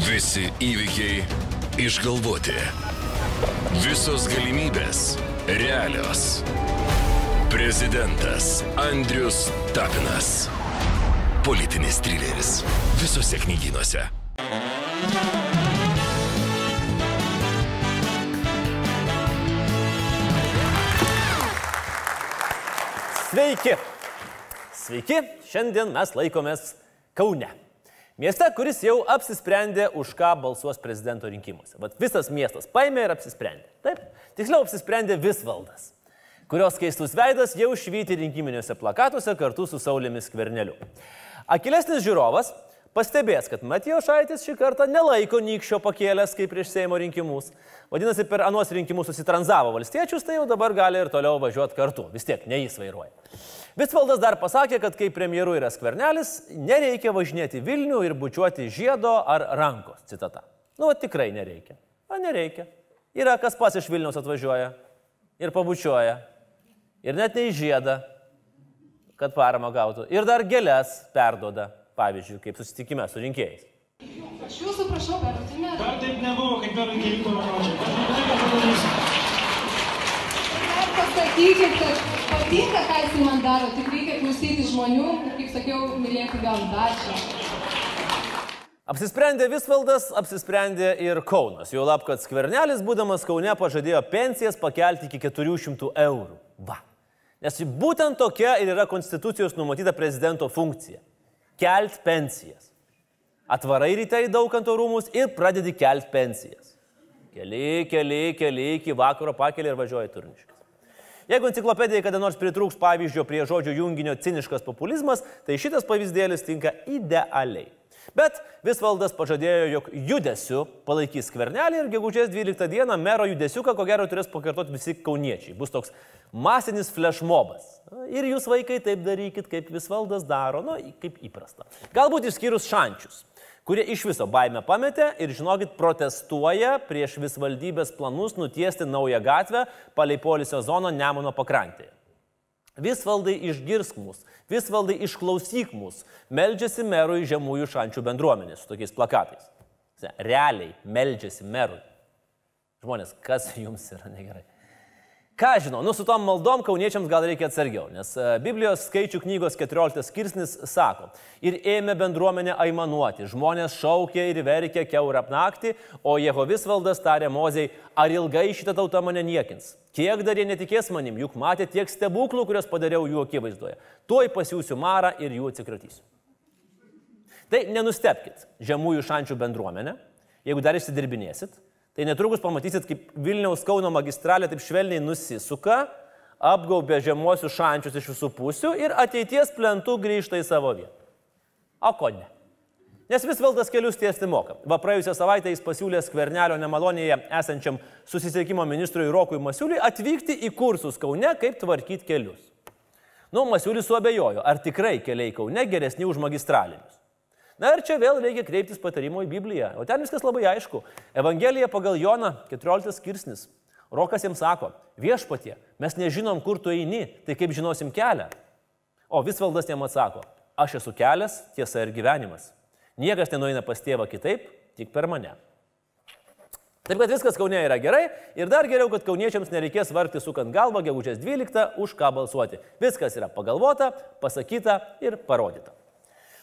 Visi įvykiai išgalvoti. Visos galimybės realios. Prezidentas Andrius Tapinas. Politinis trileris. Visose knygynuose. Sveiki. Sveiki, šiandien mes laikomės Kaune. Mieste, kuris jau apsisprendė, už ką balsuos prezidento rinkimuose. Vat visas miestas paėmė ir apsisprendė. Taip, tiksliau apsisprendė Visvaldas, kurios keistus veidas jau švyti rinkiminiuose plakatuose kartu su Saulėmis Kverneliu. Akilesnis žiūrovas pastebės, kad Matijo Šaitis šį kartą nelaiko nykščio pakėlęs kaip prieš Seimo rinkimus. Vadinasi, per anuos rinkimus susitranzavo valstiečius, tai jau dabar gali ir toliau važiuoti kartu. Vis tiek, ne jis vairuoja. Visvaldas dar pasakė, kad kai premjeru yra skvernelis, nereikia važinėti Vilnių ir bučiuoti žiedo ar rankos. Citata. Nu, va, tikrai nereikia. O nereikia. Yra kas pas iš Vilnius atvažiuoja ir pabučiuoja. Ir net ne į žiedą, kad paramą gautų. Ir dar gėlės perdoda, pavyzdžiui, kaip susitikime su rinkėjais. Aš jūsų prašau, perduotumėte. Dar taip nebuvo, kaip per nepadarysiu. Dar pasakykit, kad patinka, ką jis man daro, tik reikia klausyti žmonių ir, kaip sakiau, mylėti gamtą. Ačiū. Apsisprendė Visvaldas, apsisprendė ir Kaunas. Jau lab, kad skvernelis, būdamas Kaune, pažadėjo pensijas pakelti iki 400 eurų. Va. Nes būtent tokia ir yra Konstitucijos numatyta prezidento funkcija - kelt pensijas. Atvarai ryte į daukanto rūmus ir pradedi kelt pensijas. Keli, keli, keli, iki vakaro pakeli ir važiuoji turniškas. Jeigu enciklopedijai kada nors pritrūks pavyzdžio prie žodžio junginio ciniškas populizmas, tai šitas pavyzdėlis tinka idealiai. Bet Visvaldas pažadėjo, jog judesiu palaikys skvernelį ir gegužės 12 dieną mero judesiuką, ko gero, turės pakartoti visi kauniečiai. Bus toks masinis flashmobas. Ir jūs vaikai taip darykit, kaip Visvaldas daro, nu, kaip įprasta. Galbūt išskyrus šančius kurie iš viso baimę pametė ir, žinokit, protestuoja prieš visvaldybės planus nutiesti naują gatvę palei polisio zoną Nemuno pakrantėje. Visvaldai išgirsk mus, visvaldai išklausyk mus, meldžiasi merui žemųjų šančių bendruomenės su tokiais plakatais. Realiai meldžiasi merui. Žmonės, kas jums yra negerai? Ką žinau, nu su tom maldom kauniečiams gal reikia atsargiau, nes e, Biblijos skaičių knygos 14 skirsnis sako, ir ėmė bendruomenė aimanuoti, žmonės šaukė ir verkė keurą naktį, o Jehovis valdas tarė Mozei, ar ilgai šitą tautą mane niekins. Kiek dar jie netikės manim, juk matė tiek stebuklų, kuriuos padariau jų akivaizdoje. Tuoj pasiūsiu marą ir jų atsikratysiu. Tai nenustepkit žemųjų šančių bendruomenę, jeigu dar išsidirbinėsit, tai netrukus pamatysit, kaip Vilniaus Kauno magistralė taip švelniai nusisuka, apgaubė žemosius šančius iš visų pusių ir ateities plentų grįžta į savo vietą. O ko ne? Nes vis valdas kelius tiesti moka. Va praėjusią savaitę jis pasiūlė skvernelio nemalonėje esančiam susisiekimo ministrui Rokui Masiuliui atvykti į kursus Kaune, kaip tvarkyti kelius. Nu, Masiulis suabejojo, ar tikrai keliai Kaune geresni už magistralinius. Na ir čia vėl reikia kreiptis patarimo į Bibliją. O ten viskas labai aišku. Evangelija pagal Joną 14 skirsnis. Rokas jiems sako, viešpatie, mes nežinom, kur tu eini, tai kaip žinosim kelią. O visvaldas jam atsako, aš esu kelias, tiesa ir gyvenimas. Niekas nenueina pas tėvą kitaip, tik per mane. Taip kad viskas Kaune yra gerai ir dar geriau, kad kauniečiams nereikės vargti sukant galvą gegužės 12, už ką balsuoti. Viskas yra pagalvota, pasakyta ir parodyta.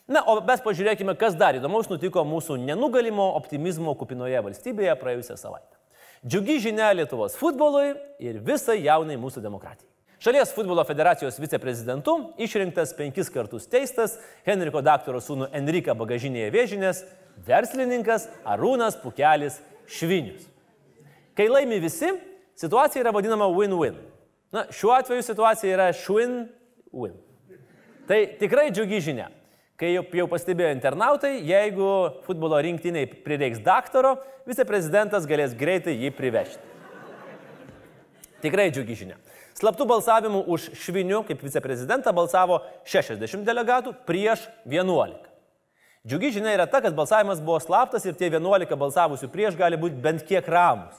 Na, o mes pažiūrėkime, kas dar įdomaus nutiko mūsų nenugalimo optimizmo kupinoje valstybėje praėjusią savaitę. Džiugi žinia Lietuvos futbolui ir visai jaunai mūsų demokratijai. Šalies futbolo federacijos viceprezidentu išrinktas penkis kartus teistas Henriko daktaro sūnų Enrika bagažinėje vėžinės verslininkas Arūnas Pukelis Švinius. Kai laimi visi, situacija yra vadinama win-win. Na, šiuo atveju situacija yra šwin-win. Tai tikrai džiugi žinia. Kai jau, pastebėjo internautai, jeigu futbolo rinktiniai prireiks daktaro, viceprezidentas galės greitai jį privežti. Tikrai džiugi žinia. Slaptų balsavimų už Švinių kaip viceprezidentą balsavo 60 delegatų prieš 11. Džiugi žinia yra ta, kad balsavimas buvo slaptas ir tie 11 balsavusių prieš gali būti bent kiek ramus.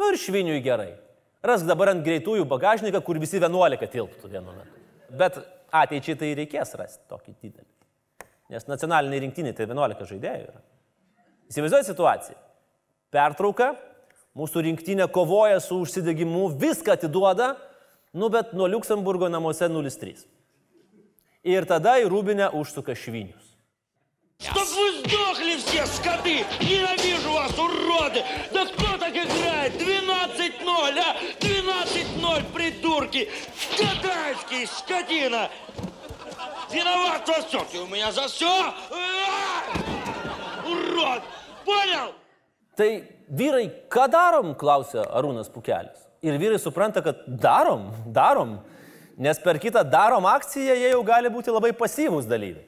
Nu ir Šviniui gerai. Rask dabar ant greitųjų bagažniką, kur visi 11 tilptų vienu metu. Bet ateičiai tai reikės rasti tokį didelį. Nes nacionaliniai rinktiniai tai 11 žaidėjų yra. Įsivaizduoju situaciją. Pertrauka, mūsų rinktinė kovoja su užsidegimu, viską atiduoda, nu bet nuo Luksemburgo namuose 0-3. Ir tada į Rūbinę užsuka švinius. Чтоб вы сдохли все, скоты! Ненавижу вас, уроды! Да кто так играет? 12-0, а? 12-0, придурки! Катайский, скотина! Виноват во всем! Ты у меня за все! Урод! Понял? Tai vyrai, ką darom, klausia Arūnas Pukelis. Ir vyrai supranta, kad darom, darom, nes per kitą darom akciją jie jau gali būti labai pasyvūs dalyviai.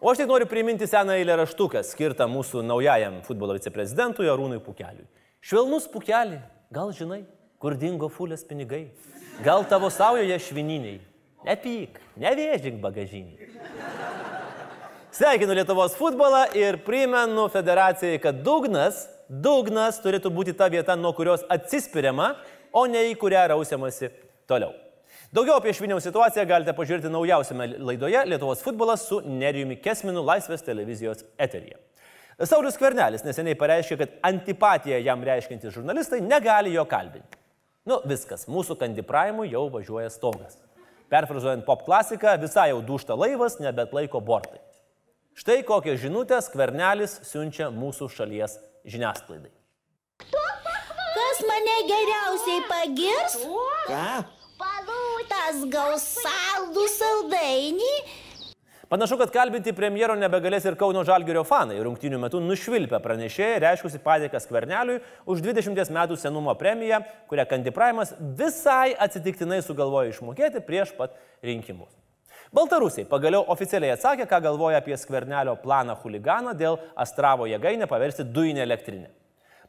O aš tik noriu priminti seną eilę raštuką skirtą mūsų naujajam futbolo viceprezidentui Arūnui Pukeliui. Švelnus Pukelį, gal žinai, kur dingo fulės pinigai? Gal tavo saujoje švininiai? Nepyk, nevėžink bagažiniai. Sveikinu Lietuvos futbolą ir primenu federacijai, kad dugnas, dugnas turėtų būti ta vieta, nuo kurios atsispiriama, o ne į kurią rausiamasi toliau. Daugiau apie šviniaus situaciją galite pažiūrėti naujausiame laidoje Lietuvos futbolas su Nerijumi Kesminu Laisvės televizijos eteryje. Saulis Kvernelis neseniai pareiškė, kad antipatiją jam reiškintis žurnalistai negali jo kalbinti. Nu, viskas, mūsų kandipravimui jau važiuoja stogas. Perfrazuojant pop klasiką, visai jau dušta laivas, nebet laiko bortai. Štai kokią žinutę skvernelis siunčia mūsų šalies žiniasklaidai. Kas mane geriausiai pagirs? Ką? Tas gaus saldų saldainį. Panašu, kad kalbinti premjero nebegalės ir Kauno Žalgirio fanai. Rungtinių metų nušvilpę pranešėjai reiškusi padėką skverneliui už 20 metų senumo premiją, kurią kandipravimas visai atsitiktinai sugalvojo išmokėti prieš pat rinkimus. Baltarusiai pagaliau oficialiai atsakė, ką galvoja apie skvernelio planą huliganą dėl Astravo jėgainę paversti dujinę elektrinę.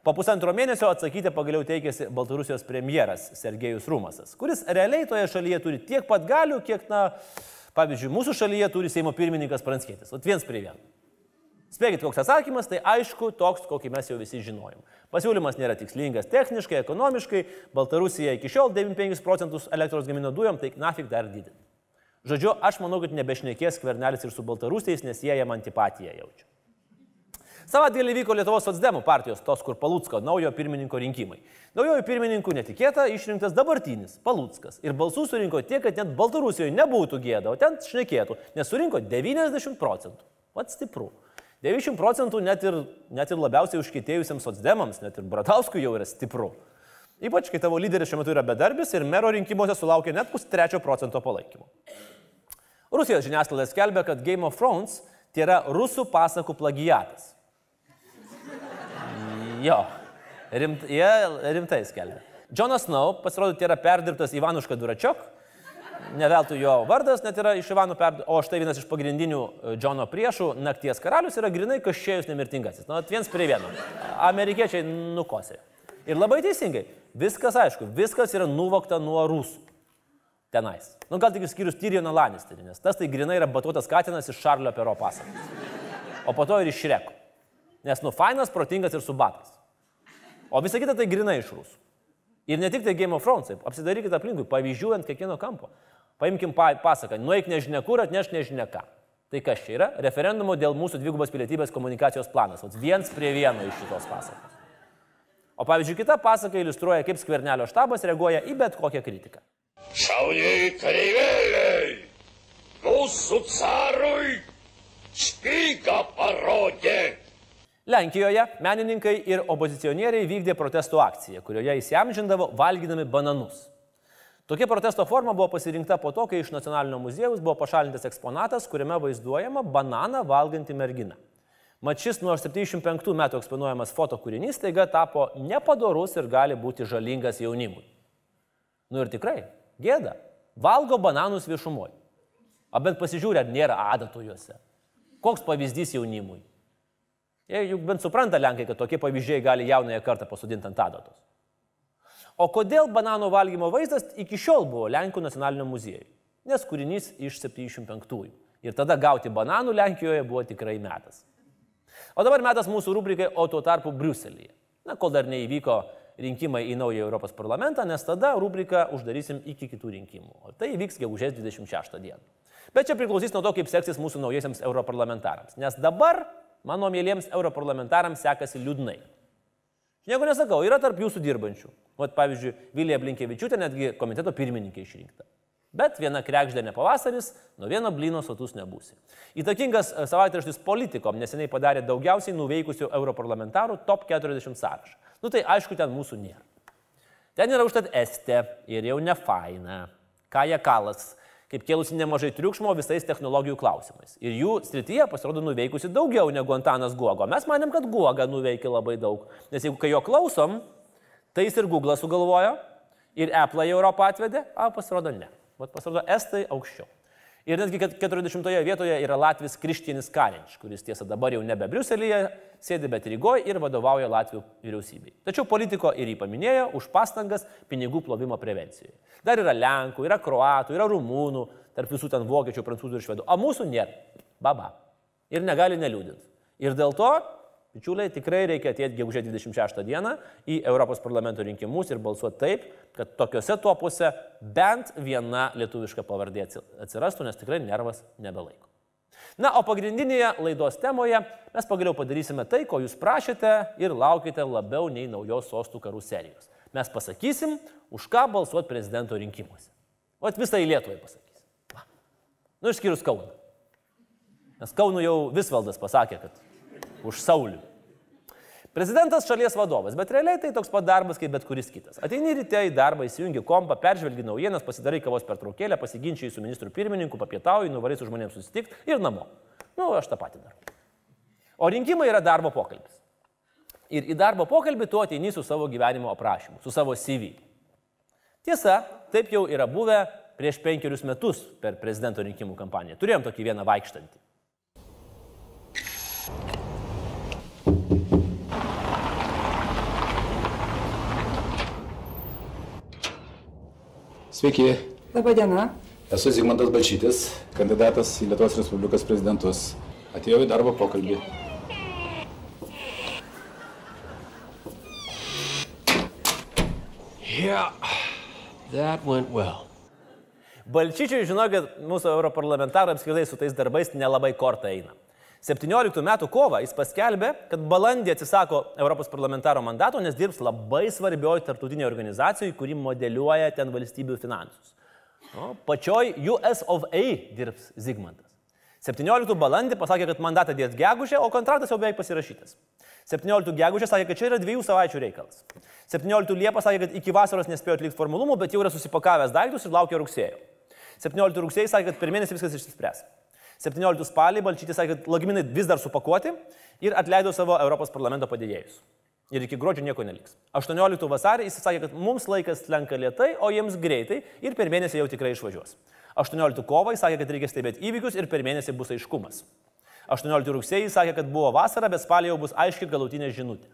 Po pusantro mėnesio atsakyti pagaliau teikėsi Baltarusijos premjeras Sergejus Rumasas, kuris realiai toje šalyje turi tiek pat galių, kiek, na, pavyzdžiui, mūsų šalyje turi Seimo pirmininkas Pranskėtis. O viens prie vieno. Spėkit, koks atsakymas, tai aišku, toks, kokį mes jau visi žinojom. Pasiūlymas nėra tikslingas techniškai, ekonomiškai, Baltarusija iki šiol 95 procentus elektros gamino dujom, tai nafik dar didinti. Žodžiu, aš manau, kad nebešnekės skvernelis ir su Baltarusiais, nes jie jam antipatiją jaučia. Savaitgalį vyko Lietuvos Sotsdemų partijos, tos kur Palutsko naujo pirmininko rinkimai. Naujojų pirmininkų netikėta išrinktas dabartinis Palutskas. Ir balsų surinko tiek, kad net Baltarusijoje nebūtų gėda, o ten šnekėtų, nes surinko 90 procentų. Vat stipru. 90 procentų net ir, net ir labiausiai užkėtėjusiems Sotsdemams, net ir Bratauskui jau yra stipru. Ypač, kai tavo lyderis šiuo metu yra bedarbis ir mero rinkimuose sulaukia net pustrečio procento palaikymo. Rusijos žiniasklaida skelbia, kad Game of Thrones tai yra rusų pasakų plagiatas. Jo, rimt, jie rimtai skelbia. Jonas Snow, pasirodo, tai yra perdirbtas Ivanuška Duračiok. Neveltui jo vardas net yra iš Ivano perdirbtas, o štai vienas iš pagrindinių Džono priešų, nakties karalius, yra grinai kažkėjus nemirtingasis. Nu, viens prie vieno. Amerikiečiai nukosė. Ir labai teisingai, viskas aišku, viskas yra nuvokta nuo rusų. Tenais. Nu, gal tik išskyrus Tyrioną Lannisterį, nes tas tai grinai yra batuotas katinas iš Šarlio Pero pasakos. O po to ir iš Šreko. Nes nu fainas, protingas ir subatas. O visa kita tai grinai iš rusų. Ir ne tik tai Game of Thrones, apsidarykite aplinkui, pavyzdžių ant kiekvieno kampo. Paimkim pa pasaką, nueik nežinia kur, atneš nežinia ką. Tai kas čia yra? Referendumo dėl mūsų dvigubos pilietybės komunikacijos planas. Vat viens prie vieno iš šitos pasakos. O pavyzdžiui, kita pasaka iliustruoja, kaip skvernelio štabas reaguoja į bet kokią kritiką. Šauniai kareivėliai, mūsų carui špygą parodė. Lenkijoje menininkai ir opozicionieriai vykdė protesto akciją, kurioje įsiamžindavo valgydami bananus. Tokia protesto forma buvo pasirinkta po to, kai iš nacionalinio muziejaus buvo pašalintas eksponatas, kuriame vaizduojama bananą valganti mergina. Mat šis nuo 75 metų eksponuojamas foto kūrinys taiga tapo nepadorus ir gali būti žalingas jaunimui. Nu ir tikrai, gėda, valgo bananus viešumoje. O bent pasižiūrė, ar nėra adatų juose. Koks pavyzdys jaunimui? Jie juk bent supranta Lenkai, kad tokie pavyzdžiai gali jaunąją kartą pasodinti ant adatos. O kodėl bananų valgymo vaizdas iki šiol buvo Lenkų nacionalinio muziejui? Nes kūrinys iš 75-ųjų. Ir tada gauti bananų Lenkijoje buvo tikrai metas. O dabar metas mūsų rubrikai, o tuo tarpu Briuselėje. Na, kol dar neįvyko rinkimai į naują Europos parlamentą, nes tada rubriką uždarysim iki kitų rinkimų. O tai įvyks gegužės 26 dieną. Bet čia priklausys nuo to, kaip seksis mūsų naujiesiams europarlamentarams. Nes dabar mano mėlyms europarlamentarams sekasi liūdnai. Nieko nesakau, yra tarp jūsų dirbančių. O pavyzdžiui, Vilija Blinkievičiūtė netgi komiteto pirmininkė išrinkta. Bet viena krekždė ne pavasaris, nuo vieno blyno sotus nebūsi. Įtakingas e, savaitraštis Politikom neseniai padarė daugiausiai nuveikusių europarlamentarų top 40 sąrašą. Nu tai aišku, ten mūsų nėra. Ten yra užtat Estė ir jau ne faina. Kaja Kalas, kaip kėlusi nemažai triukšmo visais technologijų klausimais. Ir jų srityje pasirodo nuveikusi daugiau negu Antanas Guogo. Mes manėm, kad Guoga nuveikė labai daug. Nes jeigu kai jo klausom, tai jis ir Google sugalvojo, ir Apple į Europą atvedė, o pasirodo ne. Vat pasirodo Estai aukščiau. Ir netgi 40 vietoje yra Latvijas Krištienis Kalinč, kuris tiesa dabar jau nebe Briuselėje, sėdi bet Rygoje ir vadovauja Latvijų vyriausybei. Tačiau politiko ir jį paminėjo už pastangas pinigų plovimo prevencijoje. Dar yra Lenkų, yra Kroatų, yra Rumūnų, tarp visų ten Vokiečių, Prancūzų ir Švedų. O mūsų nėra. Baba. Ir negali neliūdinti. Ir dėl to Bičiuliai, tikrai reikia atėti gegužė 26 dieną į Europos parlamento rinkimus ir balsuoti taip, kad tokiuose topuose bent viena lietuviška pavardė atsirastų, nes tikrai nervas nebelaiko. Na, o pagrindinėje laidos temoje mes pagaliau padarysime tai, ko jūs prašėte ir laukite labiau nei naujos sostų karų serijos. Mes pasakysim, už ką balsuoti prezidento rinkimuose. O visai Lietuvai pasakysim. Va. Nu, išskyrus Kauną. Nes Kaunų jau Visvaldas pasakė, kad už Saulių. Prezidentas šalies vadovas, bet realiai tai toks pat darbas kaip bet kuris kitas. Ateini ryte į darbą, įsijungi kompą, peržvelgi naujienas, pasidarai kavos pertraukėlę, pasiginčiai su ministru pirmininku, papietauji, nuvarai su žmonėms susitikti ir namo. Nu, aš tą patį darau. O rinkimai yra darbo pokalbis. Ir į darbo pokalbį tu ateini su savo gyvenimo aprašymu, su savo CV. Tiesa, taip jau yra buvę prieš penkerius metus per prezidento rinkimų kampaniją. Turėjom tokį vieną vaikštantį. Sveiki, Labadiena. esu Zygmantas Balčytis, kandidatas į Lietuvos Respublikos prezidentus. Atėjau į darbo pokalbį. Yeah, that went well. Balčyčiui žinokit, mūsų europarlamentarai apskritai su tais darbais nelabai kortą eina. 17 metų kovą jis paskelbė, kad balandį atsisako Europos parlamentaro mandato, nes dirbs labai svarbioji tarptautinė organizacija, kuri modeliuoja ten valstybių finansus. O, pačioj US of A dirbs Zygmantas. 17 balandį pasakė, kad mandatą dės gegužė, o kontraktas jau beveik pasirašytas. 17 gegužė sakė, kad čia yra dviejų savaičių reikalas. 17 liepą sakė, kad iki vasaros nespėjo atlikti formalumų, bet jau yra susipakavęs daiktus ir laukia rugsėjo. 17 rugsėjai sakė, kad per mėnesį viskas išsispręs. 17 spalį Balčytis sakė, kad lagaminai vis dar supakuoti ir atleido savo Europos parlamento padėjėjus. Ir iki gruodžio nieko neliks. 18 vasarį jis sakė, kad mums laikas slenka lietai, o jiems greitai ir per mėnesį jau tikrai išvažiuos. 18 kovą jis sakė, kad reikia stebėti įvykius ir per mėnesį bus aiškumas. 18 rugsėjai sakė, kad buvo vasara, bet spalį jau bus aiški galutinė žinutė.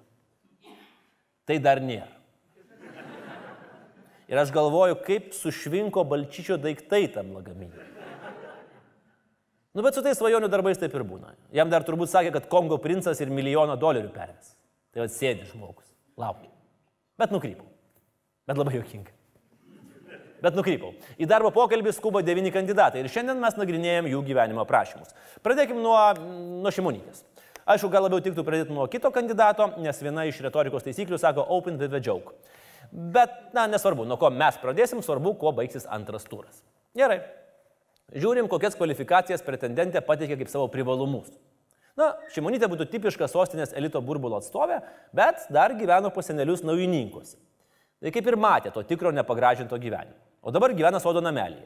Tai dar nėra. Ir aš galvoju, kaip sušvinko balčyčio daiktai tam lagaminui. Nu, bet su tais svajonių darbais taip ir būna. Jam dar turbūt sakė, kad Kongo princas ir milijoną dolerių perves. Tai vad sėdi žmogus, laukia. Bet nukrypau. Bet labai jokinga. Bet nukrypau. Į darbo pokalbį skuba devyni kandidatai ir šiandien mes nagrinėjom jų gyvenimo aprašymus. Pradėkime nuo, nuo šimonytės. Aišku, gal labiau tiktų pradėti nuo kito kandidato, nes viena iš retorikos taisyklių sako open with a joke. Bet, na, nesvarbu, nuo ko mes pradėsim, svarbu, kuo baigsis antras turas. Gerai, Žiūrim, kokias kvalifikacijas pretendentė pateikė kaip savo privalumus. Na, Šimonytė būtų tipiška sostinės elito burbulo atstovė, bet dar gyveno pas senelius naujininkuose. Tai kaip ir matė to tikro nepagražinto gyvenimo. O dabar gyvena sodo namelyje.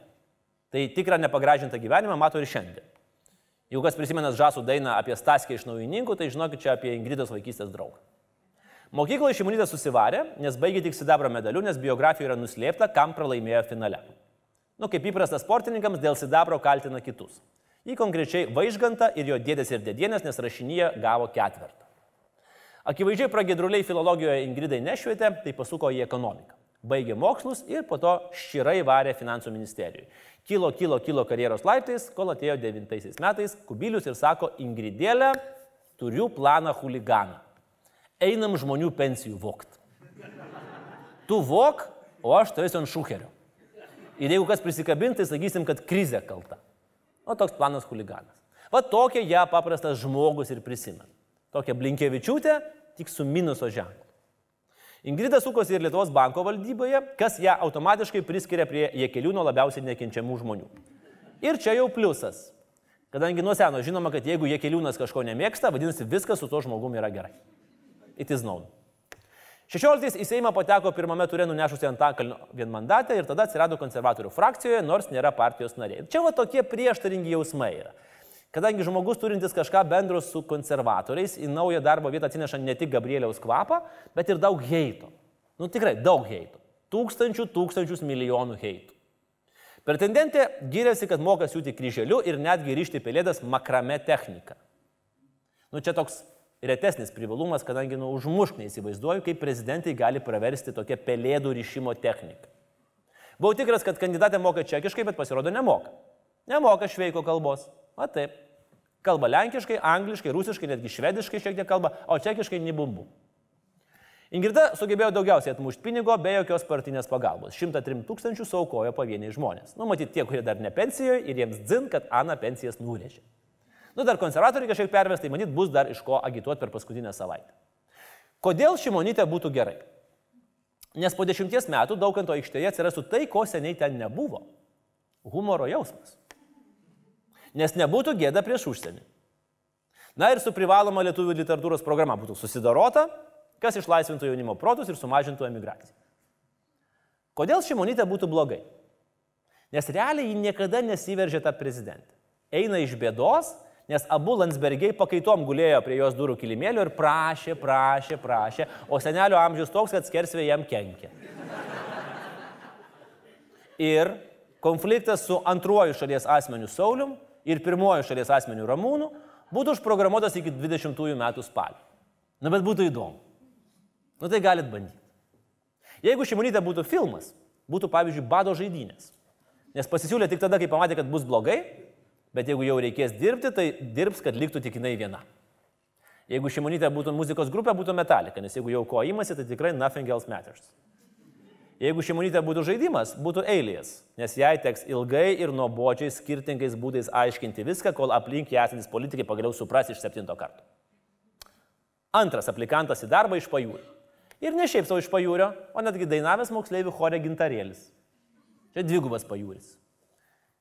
Tai tikrą nepagražintą gyvenimą mato ir šiandien. Jeigu kas prisimena žasų dainą apie Staskę iš naujininkų, tai žinokit čia apie Ingridos vaikystės draugą. Mokykloje Šimonytė susivarė, nes baigė tik sidabro medaliu, nes biografijoje yra nuslėpta, kam pralaimėjo finale. Nu, kaip įprasta sportininkams, dėl sidabro kaltina kitus. Jį konkrečiai Vaižgantą ir jo dėdės ir dėdienės, nes rašinyje gavo ketvirtą. Akivaizdžiai pragėdruliai filologijoje Ingridai nešvietė, tai pasuko į ekonomiką. Baigė mokslus ir po to širai varė finansų ministerijoje. Kilo, kilo, kilo karjeros laiptais, kol atėjo devintaisiais metais Kubilius ir sako, Ingridėlė, turiu planą huliganą. Einam žmonių pensijų vokt. Tu vok, o aš turėsiu ant šukerio. Ir jeigu kas prisikabint, tai sakysim, kad krizė kalta. O toks planas huliganas. Va tokia ją paprastas žmogus ir prisimena. Tokia Blinkevičiūtė, tik su minuso ženklu. Ingrida sukosi ir Lietuvos banko valdyboje, kas ją automatiškai priskiria prie Jekeliūno labiausiai nekenčiamų žmonių. Ir čia jau pliusas. Kadangi nuo seno žinoma, kad jeigu Jekeliūnas kažko nemėgsta, vadinasi viskas su tuo žmogumi yra gerai. It is known. 16 į Seimą pateko pirmame turė nunešusi ant akalnio vienmandatę ir tada atsirado konservatorių frakcijoje, nors nėra partijos nariai. Čia va tokie prieštaringi jausmai yra. Kadangi žmogus turintis kažką bendro su konservatoriais į naują darbo vietą atsineša ne tik Gabrieliaus kvapą, bet ir daug heito. Nu tikrai daug heito. Tūkstančių, tūkstančius milijonų heitų. Pretendentė gyrėsi, kad moka siūti kryželiu ir netgi ryšti pelėdas makrame technika. Nu čia toks retesnis privalumas, kadangi nu užmušk neįsivaizduoju, kaip prezidentai gali praversti tokią pelėdų ryšimo techniką. Buvau tikras, kad kandidatė moka čekiškai, bet pasirodo nemoka. Nemoka šveiko kalbos. O taip. Kalba lenkiškai, angliškai, rusiškai, netgi švediškai šiek tiek kalba, o čekiškai nibumbu. Ingrida sugebėjo daugiausiai atmušti pinigo be jokios partinės pagalbos. 103 tūkstančių saukojo pavieniai žmonės. Nu, matyt, tie, kurie dar ne pensijoje ir jiems dzin, kad Ana pensijas nurėžė. Nu, dar konservatoriai kažkiek perves, tai matyt, bus dar iš ko agituoti per paskutinę savaitę. Kodėl šimonytė būtų gerai? Nes po dešimties metų dauganto aikštėje atsirastų tai, ko seniai ten nebuvo. Humoro jausmas. Nes nebūtų gėda prieš užsienį. Na ir su privaloma lietuvių literatūros programa būtų susidarota, kas išlaisvintų jaunimo protus ir sumažintų emigraciją. Kodėl šimonytė būtų blogai? Nes realiai ji niekada nesiveržė tą prezidentę. Eina iš bėdos, nes abu Landsbergiai pakaitom gulėjo prie jos durų kilimėlio ir prašė, prašė, prašė, o senelio amžius toks, kad skersvė jam kenkia. Ir konfliktas su antruoju šalies asmeniu Saulium ir pirmuoju šalies asmeniu Ramūnu būtų užprogramuotas iki 20 metų spalio. Na bet būtų įdomu. Nu tai galit bandyti. Jeigu šimonytė būtų filmas, būtų pavyzdžiui bado žaidynės. Nes pasisiūlė tik tada, kai pamatė, kad bus blogai, bet jeigu jau reikės dirbti, tai dirbs, kad liktų tik jinai viena. Jeigu šimonytė būtų muzikos grupė, būtų metalika, nes jeigu jau ko įmasi, tai tikrai nothing else matters. Jeigu šimonytė būtų žaidimas, būtų eilės, nes jai teks ilgai ir nuobodžiai skirtingais būdais aiškinti viską, kol aplink ją esantis politikai pagaliau supras iš septinto karto. Antras aplikantas į darbą iš pajūrio. Ir ne šiaip savo iš pajūrio, o netgi dainavęs moksleivių chore gintarėlis. Čia dvigubas pajūris.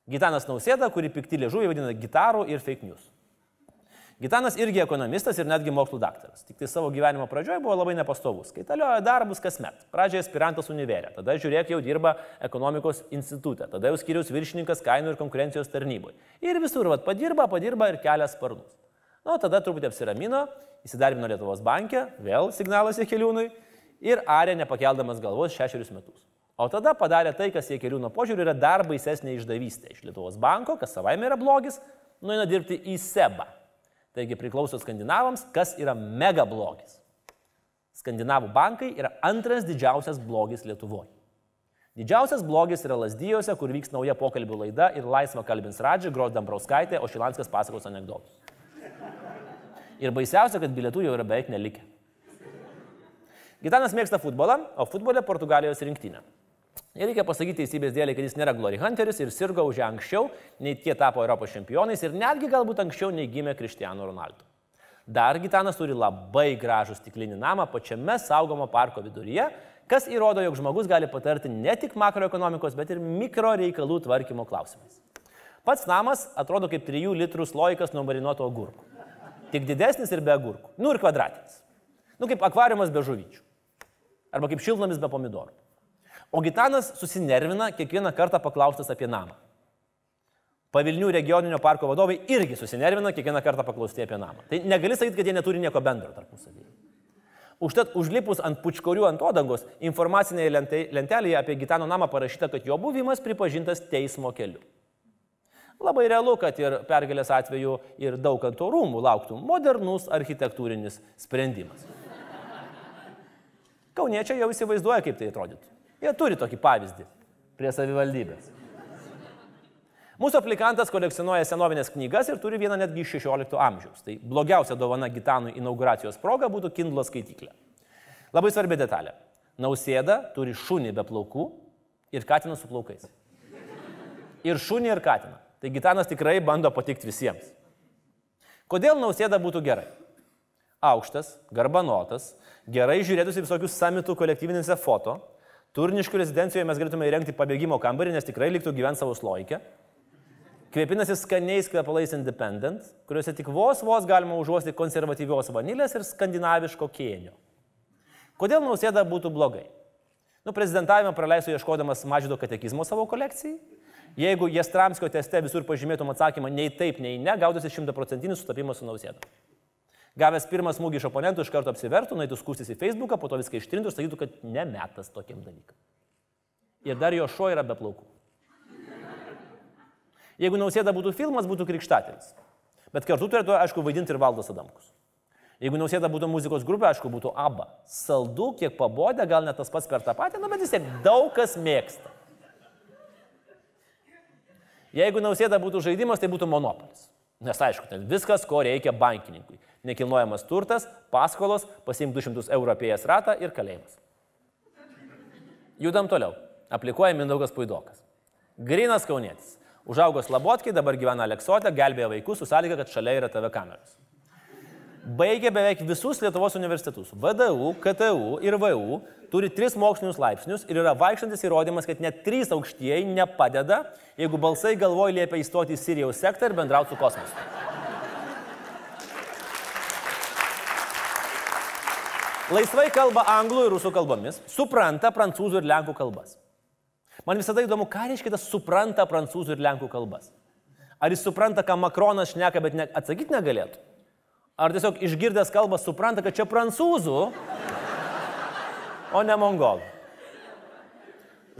Gitanas Nausėda, kurį pikti liežuviai vadina gitarų ir fake news. Gitanas irgi ekonomistas ir netgi mokslų daktaras. Tik tai savo gyvenimo pradžioje buvo labai nepastovus. Kaitaliojo darbus kasmet. Pradžioje aspirantas univerė, tada žiūrėk jau dirba ekonomikos institutė, tada jau skiriaus viršininkas kainų ir konkurencijos tarnyboje. Ir visur, vad, padirba, padirba ir kelia sparnus. Na, nu, tada truputį apsiramino, įsidarbino Lietuvos bankė, vėl signalas į keliūnui ir arė nepakeldamas galvos šešerius metus. O tada padarė tai, kas jie keliūno požiūrį yra dar baisesnė išdavystė. Iš Lietuvos banko, kas savaime yra blogis, nueina dirbti į SEBA. Taigi priklauso skandinavams, kas yra mega blogis. Skandinavų bankai yra antras didžiausias blogis Lietuvoje. Didžiausias blogis yra Lasdyjose, kur vyks nauja pokalbių laida ir laisva kalbins Radži, Gros Dambrauskaitė, o Šilanskas pasakos anegdotus. Ir baisiausia, kad bilietų jau yra beveik nelikę. Gitanas mėgsta futbolą, o futbolė Portugalijos rinktinė. Ir reikia pasakyti teisybės dėlį, kad jis nėra Glory Hunteris ir sirgo už ją anksčiau, nei tie tapo Europos čempionais ir netgi galbūt anksčiau nei gimė Cristiano Ronaldo. Dar Gitanas turi labai gražų stiklinį namą pačiame saugomo parko viduryje, kas įrodo, jog žmogus gali patarti ne tik makroekonomikos, bet ir mikro reikalų tvarkymo klausimais. Pats namas atrodo kaip 3 litrų sloikas nuo marinuoto agurkų. Tik didesnis ir be agurkų. Nu ir kvadratinis. Nu kaip akvariumas be žuvyčių. Arba kaip šiltnamis be pomidorų. O Gitanas susinervina kiekvieną kartą paklaustas apie namą. Pavilnių regioninio parko vadovai irgi susinervina kiekvieną kartą paklausti apie namą. Tai negali sakyti, kad jie neturi nieko bendro tarpusavyje. Užtat užlipus ant pučkorių ant odangos, informacinėje lentelėje apie Gitano namą parašyta, kad jo buvimas pripažintas teismo keliu. Labai realu, kad ir pergalės atveju ir daug ant rūmų lauktų modernus architektūrinis sprendimas. Kauniečiai jau įsivaizduoja, kaip tai atrodytų. Jie turi tokį pavyzdį prie savivaldybės. Mūsų aplikantas kolekcionuoja senovinės knygas ir turi vieną netgi iš 16 amžiaus. Tai blogiausia dovana Gitanui inauguracijos proga būtų Kindlo skaityklė. Labai svarbi detalė. Nausėda turi šunį be plaukų ir katiną su plaukais. Ir šunį ir katiną. Tai Gitanas tikrai bando patikti visiems. Kodėl nausėda būtų gerai? aukštas, garbanotas, gerai žiūrėtųsi visokius samitų kolektyvinėse foto, turniškų rezidencijoje mes galėtume įrengti pabėgimo kambarį, nes tikrai liktų gyventi savo sloikę. Kvepinasi skaniais kvepalais independent, kuriuose tik vos vos galima užuosti konservatyvios vanilės ir skandinaviško kėnio. Kodėl nausėda būtų blogai? Nu, prezidentavimą praleisiu ieškodamas mažydo katekizmo savo kolekcijai. Jeigu Jastramskio teste visur pažymėtum atsakymą nei taip, nei ne, gautųsi šimtaprocentinis sutapimas su nausėda. Gavęs pirmą smūgį iš oponentų, iš karto apsivertų, nueitų skūstis į Facebooką, po to viską ištrintų ir sakytų, kad nemetas tokiem dalykam. Ir dar jo šuo yra be plaukų. Jeigu nausėda būtų filmas, būtų krikštatėlis. Bet kartu turėtų, aišku, vaidinti ir Valdas Adamkus. Jeigu nausėda būtų muzikos grupė, aišku, būtų ABBA. Saldu, kiek pabodė, gal net tas pats per tą patį, nu, bet vis tiek daug kas mėgsta. Jeigu nausėda būtų žaidimas, tai būtų monopolis. Nes aišku, ten viskas, ko reikia bankininkui. Nekilnojamas turtas, paskolos, pasiimti 200 eurų apie jas ratą ir kalėjimas. Judam toliau. Aplikuoja Mindaugas Puidokas. Grinas Kaunietis. Užaugo Slabotkiai, dabar gyvena Aleksotė, gelbėja vaikus su sąlyga, kad šalia yra TV kameros. Baigė beveik visus Lietuvos universitetus - VDU, KTU ir VU, turi tris mokslinius laipsnius ir yra vaikštantis įrodymas, kad net trys aukštieji nepadeda, jeigu balsai galvoja liepia įstoti į Sirijos sektą ir bendrauti su kosmosu. Laisvai kalba anglų ir rusų kalbomis, supranta prancūzų ir lenkų kalbas. Man visada įdomu, ką reiškia tas supranta prancūzų ir lenkų kalbas. Ar jis supranta, ką Makronas šneka, bet ne, atsakyti negalėtų? Ar tiesiog išgirdęs kalbą supranta, kad čia prancūzų, o ne mongolų?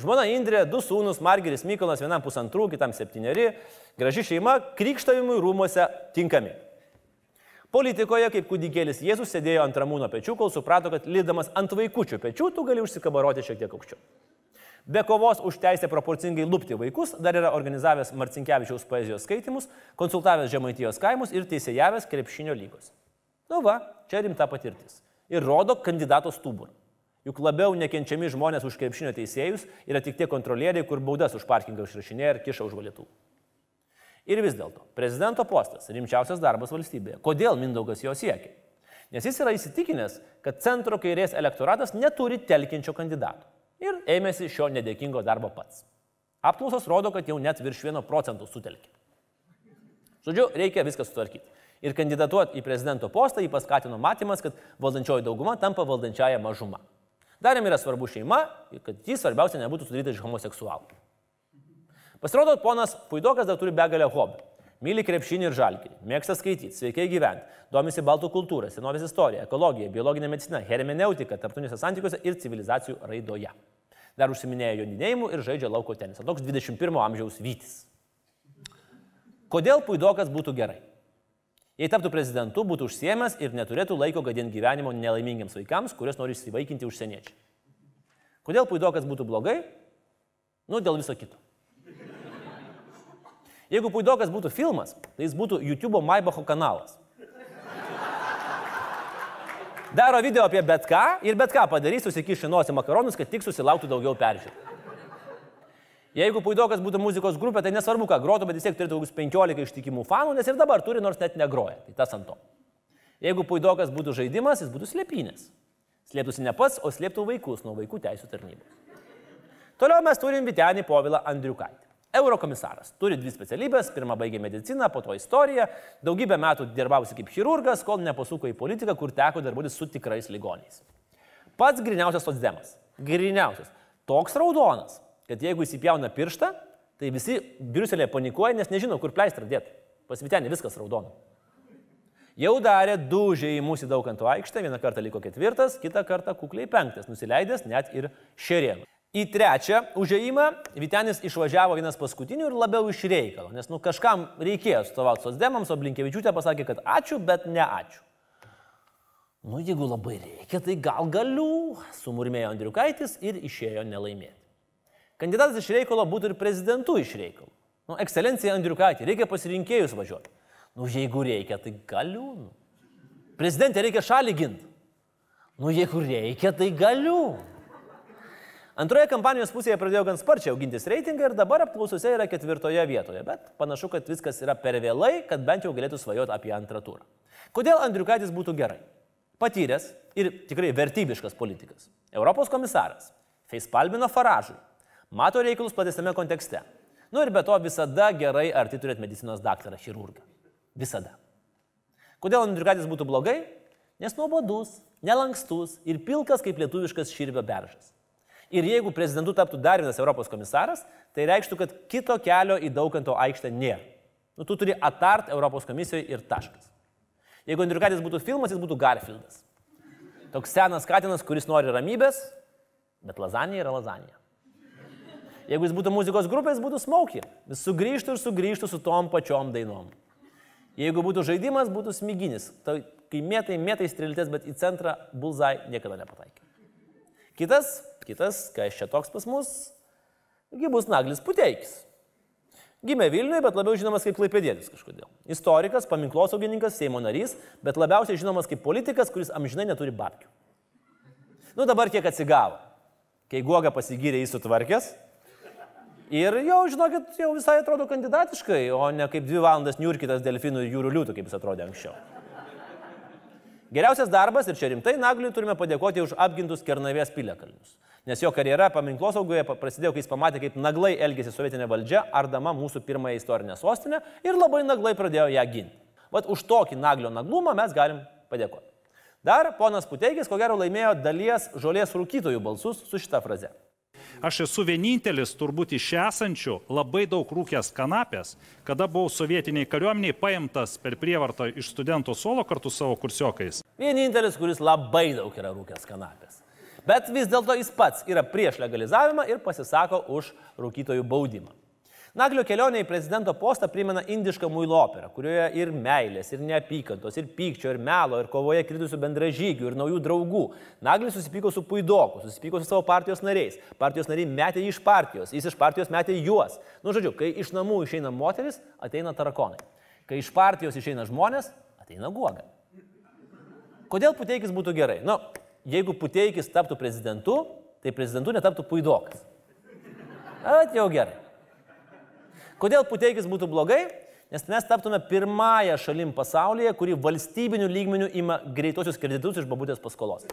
Žmona Indrė, du sūnus, Margeris Mykolas, vienam pusantrų, kitam septyneri, graži šeima, krikštavimui rūmose tinkami. Politikoje, kaip kūdikėlis Jėzus sėdėjo ant ramūno pečių, kol suprato, kad lydamas ant vaikučių pečių, tu gali užsikabaroti šiek tiek aukščiau. Be kovos už teisę proporcingai lūpti vaikus, dar yra organizavęs Marcinkievičiaus poezijos skaitimus, konsultavęs Žemaitijos kaimus ir teisėjavęs krepšinio lygos. Nu va, čia rimta patirtis. Ir rodo kandidato stuburą. Juk labiau nekenčiami žmonės už krepšinio teisėjus yra tik tie kontrolieriai, kur baudas už parkingą užrašinėja ir kiša už valytų. Ir vis dėlto, prezidento postas - rimčiausias darbas valstybėje. Kodėl Mindaugas jo siekia? Nes jis yra įsitikinęs, kad centro kairės elektoratas neturi telkinčio kandidato. Ir ėmėsi šio nedėkingo darbo pats. Apklausos rodo, kad jau net virš 1 procentų sutelkė. Žodžiu, reikia viską sutvarkyti. Ir kandidatuoti į prezidento postą jį paskatino matymas, kad valdančioji dauguma tampa valdančiaja mažuma. Dar jam yra svarbu šeima kad jis svarbiausia nebūtų sudaryta iš homoseksualų. Pasirodo, ponas Puidokas dar turi begalę hobių. Myli krepšinį ir žalkį, mėgsta skaityti, sveikai gyventi, domisi baltų kultūrą, senovės istoriją, ekologiją, biologinę mediciną, hermeneutiką, tarptautiniuose santykiuose ir civilizacijų raidoje. Dar užsiminėja jodinėjimu ir žaidžia lauko tenisą. Toks 21 amžiaus vytis. Kodėl puidokas būtų gerai? Jei taptų prezidentu, būtų užsiemęs ir neturėtų laiko gadinti gyvenimo nelaimingiams vaikams, kuriuos nori įsivaikinti užsieniečiai. Kodėl puidokas būtų blogai? Nu, dėl viso kito. Jeigu puidokas būtų filmas, tai jis būtų YouTube Maibacho kanalas. Daro video apie bet ką ir bet ką padarys, susikiš į nosį makaronus, kad tik susilauktų daugiau peržiūrų. Jeigu puidokas būtų muzikos grupė, tai nesvarbu, ką grotų, bet vis tiek turėtų kokius 15 ištikimų fanų, nes ir dabar turi, nors net negroja. Tai tas ant to. Jeigu puidokas būtų žaidimas, jis būtų slėpinės. Slėptųsi ne pats, o slėptų vaikus nuo vaikų teisų tarnybos. Toliau mes turim Vitenį Povilą Andriukaitį. Eurokomisaras. Turi dvi specialybės. Pirmą baigė mediciną, po to istoriją. Daugybę metų dirbausi kaip chirurgas, kol nepasuko į politiką, kur teko darbuotis su tikrais ligoniais. Pats griniausias socdemas. Griniausias. Toks raudonas, kad jeigu įsipjauna pirštą, tai visi Briuselėje panikuoja, nes nežino, kur pleistrą dėti. Pasvitenė viskas raudona. Jau darė du žaimus į Daukanto aikštę, vieną kartą liko ketvirtas, kitą kartą kukliai penktas, nusileidęs net ir šerėnų. Į trečią užėjimą Vitenis išvažiavo vienas paskutinių ir labiau iš reikalo, nes nu, kažkam reikėjo atstovauti sosdemams, o Blinkevičiūtė pasakė, kad ačiū, bet ne ačiū. Nu, jeigu labai reikia, tai gal galiu, sumurmėjo Andriukaitis ir išėjo nelaimėti. Kandidatas iš reikalo būtų ir prezidentu iš reikalo. Nu, ekscelencija Andriukaitė, reikia pasirinkėjus važiuoti. Nu, jeigu reikia, tai galiu. Nu. Prezidentė reikia šalį ginti. Nu, jeigu reikia, tai galiu. Antroje kampanijos pusėje pradėjo gan sparčiai augintis reitingą ir dabar apklausose yra ketvirtoje vietoje, bet panašu, kad viskas yra per vėlai, kad bent jau galėtų svajoti apie antrą turą. Kodėl Andriukaitis būtų gerai? Patyręs ir tikrai vertybiškas politikas. Europos komisaras. Feispalbino Faražui. Mato reikalus platesnėme kontekste. Nu ir be to visada gerai arti turėti medicinos daktarą, chirurgą. Visada. Kodėl Andriukaitis būtų blogai? Nes nuobodus, nelankstus ir pilkas kaip lietuviškas širvio beržas. Ir jeigu prezidentu taptų dar vienas Europos komisaras, tai reikštų, kad kito kelio į Daukanto aikštę nėra. Nu, tu turi atart Europos komisijoje ir taškas. Jeigu Andriukaitis būtų filmas, jis būtų Garfieldas. Toks senas katinas, kuris nori ramybės, bet lazanija yra lazanija. Jeigu jis būtų muzikos grupė, jis būtų Smokey. Vis sugrįžtų ir sugrįžtų su tom pačiom dainom. Jeigu būtų žaidimas, būtų smiginis. Tai, kai mėtai, mėtai strelitės, bet į centrą bulzai niekada nepataikė. Kitas, kitas, kas čia toks pas mus, gybus Naglis Puteikis. Gimė Vilniuje, bet labiau žinomas kaip Klaipėdėlis kažkodėl. Istorikas, paminklosaugininkas, Seimo narys, bet labiausiai žinomas kaip politikas, kuris amžinai neturi babkių. Nu dabar kiek atsigavo. Kai Guoga pasigyrė jį sutvarkęs. Ir jau, žinokit, jau visai atrodo kandidatiškai, o ne kaip dvi valandas niurkitas delfinų ir jūrų liūtų, kaip jis atrodė anksčiau. Geriausias darbas, ir čia rimtai Nagliui turime padėkoti už apgintus Kernavės piliakalnius. Nes jo karjera paminklosauguje prasidėjo, kai jis pamatė, kaip naglai elgėsi sovietinė valdžia, ardama mūsų pirmąją istorinę sostinę ir labai naglai pradėjo ją ginti. Vat už tokį naglio naglumą mes galim padėkoti. Dar ponas Puteikis, ko gero, laimėjo dalies žolės rūkytojų balsus su šita fraze. Aš esu vienintelis turbūt iš esančių labai daug rūkęs kanapės, kada buvau sovietiniai kariuomeniai paimtas per prievartą iš studento suolo kartu su savo kursiokais. Vienintelis, kuris labai daug yra rūkęs kanapės. Bet vis dėlto jis pats yra prieš legalizavimą ir pasisako už rūkytojų baudimą. Naglio kelionė į prezidento postą primena indišką muilo operą, kurioje ir meilės, ir neapykantos, ir pykčio, ir melo, ir kovoje kritusių bendražygių, ir naujų draugų. Naglis susipyko su Puidoku, susipyko su savo partijos nariais. Partijos nariai metė jį iš partijos, jis iš partijos metė juos. Nu, žodžiu, kai iš namų išeina moteris, ateina tarakonai. Kai iš partijos išeina žmonės, ateina guoga. Kodėl Puteikis būtų gerai? Nu, jeigu Puteikis taptų prezidentu, tai prezidentu netaptų Puidokas. At jau gerai. Kodėl Puteikis būtų blogai? Nes mes taptume pirmąją šalim pasaulyje, kuri valstybinių lygmenių ima greitosius kreditus iš babutės paskolos.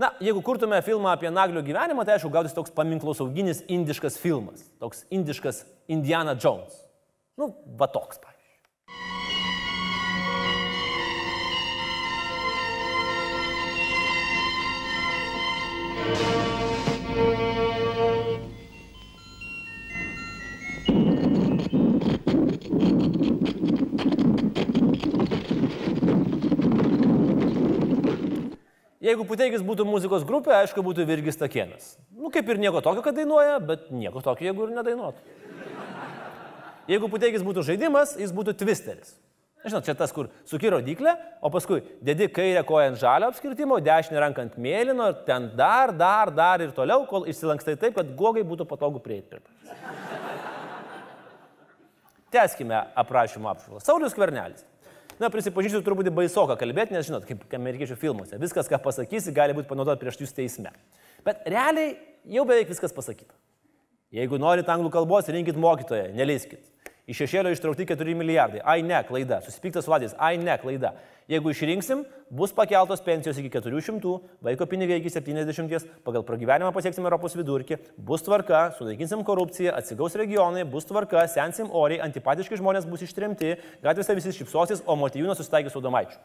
Na, jeigu kurtume filmą apie Naglio gyvenimą, tai aišku, gautųsi toks paminklosauginis indiškas filmas. Toks indiškas Indiana Jones. Nu, va toks, pavyzdžiui. Jeigu Puteikis būtų muzikos grupė, aišku, būtų Virgis Takienas. Nu, kaip ir nieko tokio, kad dainuoja, bet nieko tokio, jeigu ir nedainuotų. Jeigu Puteikis būtų žaidimas, jis būtų twisteris. Žinot, čia tas, kur suki rodiklę, o paskui dedi kairę koją ant žalio apskritimo, dešinę ranką ant mėlyno, ten dar, dar, dar ir toliau, kol išsilankstai taip, kad gogai būtų patogu prieiti. Teskime aprašymą apžvalgą. Saulis Kvernelis. Na, prisipažįsiu, turbūt baisoka kalbėti, nes žinot, kaip amerikiečių filmuose, viskas, ką pasakysi, gali būti panaudota prieš jūs teisme. Bet realiai jau beveik viskas pasakyta. Jeigu norite anglų kalbos, rinkit mokytoją, neleiskit. Iš šešėlio ištraukti 4 milijardai. Ai ne, klaida. Susipyktas vadys. Ai ne, klaida. Jeigu išrinksim, bus pakeltos pensijos iki 400, vaiko pinigai iki 70, pagal pragyvenimą pasieksim Europos vidurkį, bus tvarka, sunaikinsim korupciją, atsigaus regionai, bus tvarka, sensim oriai, antipatiški žmonės bus ištremti, gatvėse visi šipsosis, o Motijūnas susitaikys su Domaičiu.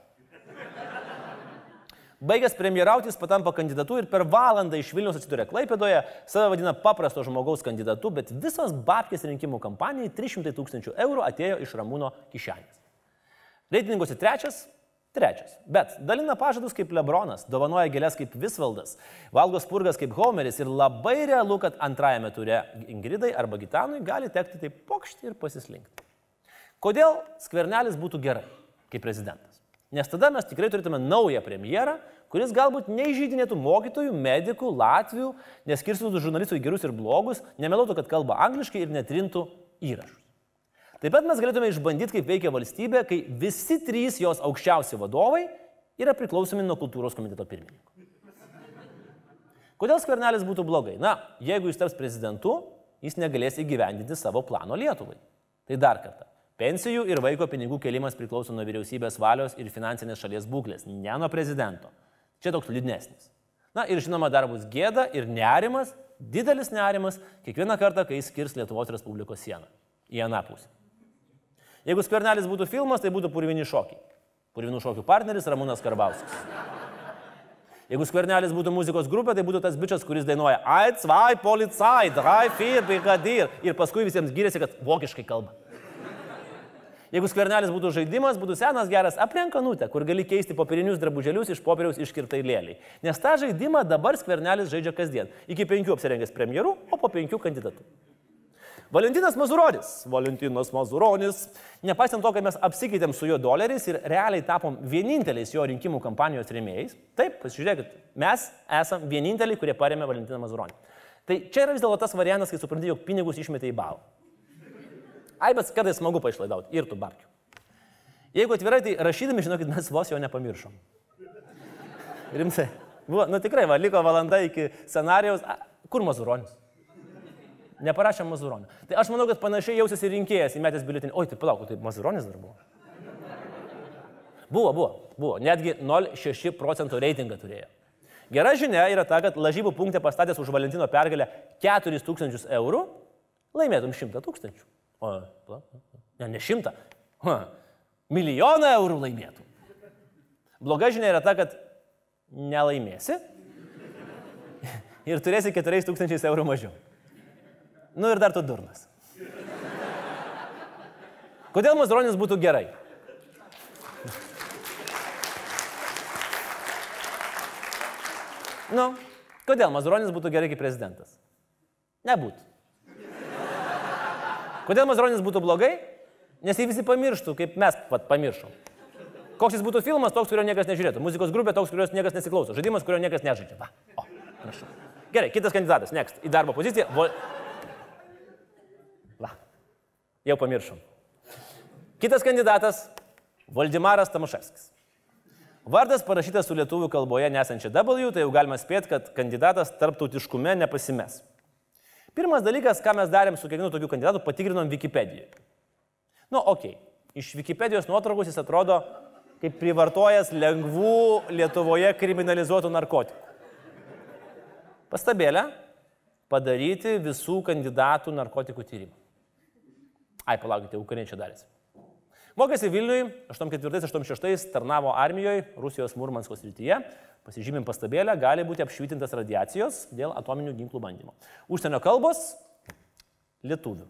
Baigęs premjerauti, jis patampa kandidatu ir per valandą iš Vilnius atsiduria Klaipėdoje, save vadina paprasto žmogaus kandidatu, bet visos babkės rinkimų kampanijai 300 tūkstančių eurų atėjo iš Ramūno kišenės. Reitinguose trečias, trečias. Bet dalina pažadus kaip Lebronas, dovanoja gėlės kaip Visvaldas, valgo spurgas kaip Homeris ir labai realu, kad antrajame ture Ingridai arba Gitanui gali tekti taip pokšti ir pasislinkti. Kodėl skvernelis būtų gerai kaip prezidentas? Nes tada mes tikrai turėtume naują premjerą, kuris galbūt neižydinėtų mokytojų, medikų, latvių, neskirstytų žurnalistų į gerus ir blogus, nemeluotų, kad kalba angliškai ir netrintų įrašus. Taip pat mes galėtume išbandyti, kaip veikia valstybė, kai visi trys jos aukščiausi vadovai yra priklausomi nuo kultūros komiteto pirmininko. Kodėl skvernelis būtų blogai? Na, jeigu jis taps prezidentu, jis negalės įgyvendinti savo plano Lietuvai. Tai dar kartą. Pensijų ir vaiko pinigų kelimas priklauso nuo vyriausybės valios ir finansinės šalies būklės, ne nuo prezidento. Čia toks liūdnesnis. Na ir žinoma, dar bus gėda ir nerimas, didelis nerimas, kiekvieną kartą, kai jis skirs Lietuvos Respublikos sieną į aną pusę. Jeigu skvernelis būtų filmas, tai būtų purvini šokiai. Purvinų šokių partneris Ramūnas Karbauskis. Jeigu skvernelis būtų muzikos grupė, tai būtų tas bičias, kuris dainuoja Ai, zwei, policai, drei, vier, brigadir ir paskui visiems gyrėsi, kad vokiškai kalba. Jeigu skvernelis būtų žaidimas, būtų senas geras aprenkanutė, kur gali keisti popierinius drabužėlius iš popieriaus iškirtai lėliai. Nes tą žaidimą dabar skvernelis žaidžia kasdien. Iki penkių apsirengęs premjeru, o po penkių kandidatų. Valentinas Mazuronis. Valentinas Mazuronis. Nepaisant to, kad mes apsikeitėm su juo doleriais ir realiai tapom vieninteliais jo rinkimų kampanijos rėmėjais, taip, pasižiūrėkit, mes esame vieninteliai, kurie paremė Valentiną Mazuronį. Tai čia yra vis dėlto tas variantas, kai supranti, jog pinigus išmetė į balą. Ai, bet kartais smagu paišlaidauti ir tų babkių. Jeigu atvirai, tai rašydami, žinokit, mes vos jo nepamiršom. Rimtai. Buvo, nu tikrai, va, liko valanda iki scenarijaus. A, kur Mazuronis? Neparašė Mazuronio. Tai aš manau, kad panašiai jausis ir rinkėjas įmetęs biuletinį. Oi, tai palauk, tai Mazuronis dar buvo. Buvo, buvo, buvo. Netgi 0,6 procentų reitingą turėjo. Gera žinia yra ta, kad lažybų punktė pastatęs už Valentino pergalę 4000 eurų, laimėtum 100 tūkstančių. Ne, ne 100. Ha, milijoną eurų laimėtum. Bloga žinia yra ta, kad nelaimėsi ir turėsi 4000 eurų mažiau. Nu ir dar tu durnas. Kodėl Mazuronis būtų gerai? Nu, kodėl Mazuronis būtų gerai kaip prezidentas? Nebūtų. Kodėl Mazuronis būtų blogai? Nes jį visi pamirštų, kaip mes pat pamiršom. Koks jis būtų filmas, toks, kurio niekas nežiūrėtų. Muzikos grupė, toks, kurios niekas nesiklauso. Žaidimas, kurio niekas nežaidžia. Va. O, prašau. Gerai, kitas kandidatas, next. Į darbo poziciją. Vo... Va. Jau pamiršom. Kitas kandidatas - Valdemaras Tamuševskis. Vardas parašytas su lietuvių kalboje nesančia W, tai jau galima spėti, kad kandidatas tarptautiškume nepasimes. Pirmas dalykas, ką mes darėm su kiekvienu tokiu kandidatu, patikrinom Wikipediją. Nu, okei. Okay. Iš Wikipedijos nuotraukos jis atrodo kaip privartojęs lengvų Lietuvoje kriminalizuotų narkotikų. Pastabėlė - padaryti visų kandidatų narkotikų tyrimą. Ai, palaukite, ukrainiečiai darėsi. Mokėsi Vilniui, 84-86 tarnavo armijoje Rusijos Murmansko srityje. Pasižymim pastabėlę, gali būti apšvitintas radiacijos dėl atominių ginklų bandymo. Užsienio kalbos - lietuvių.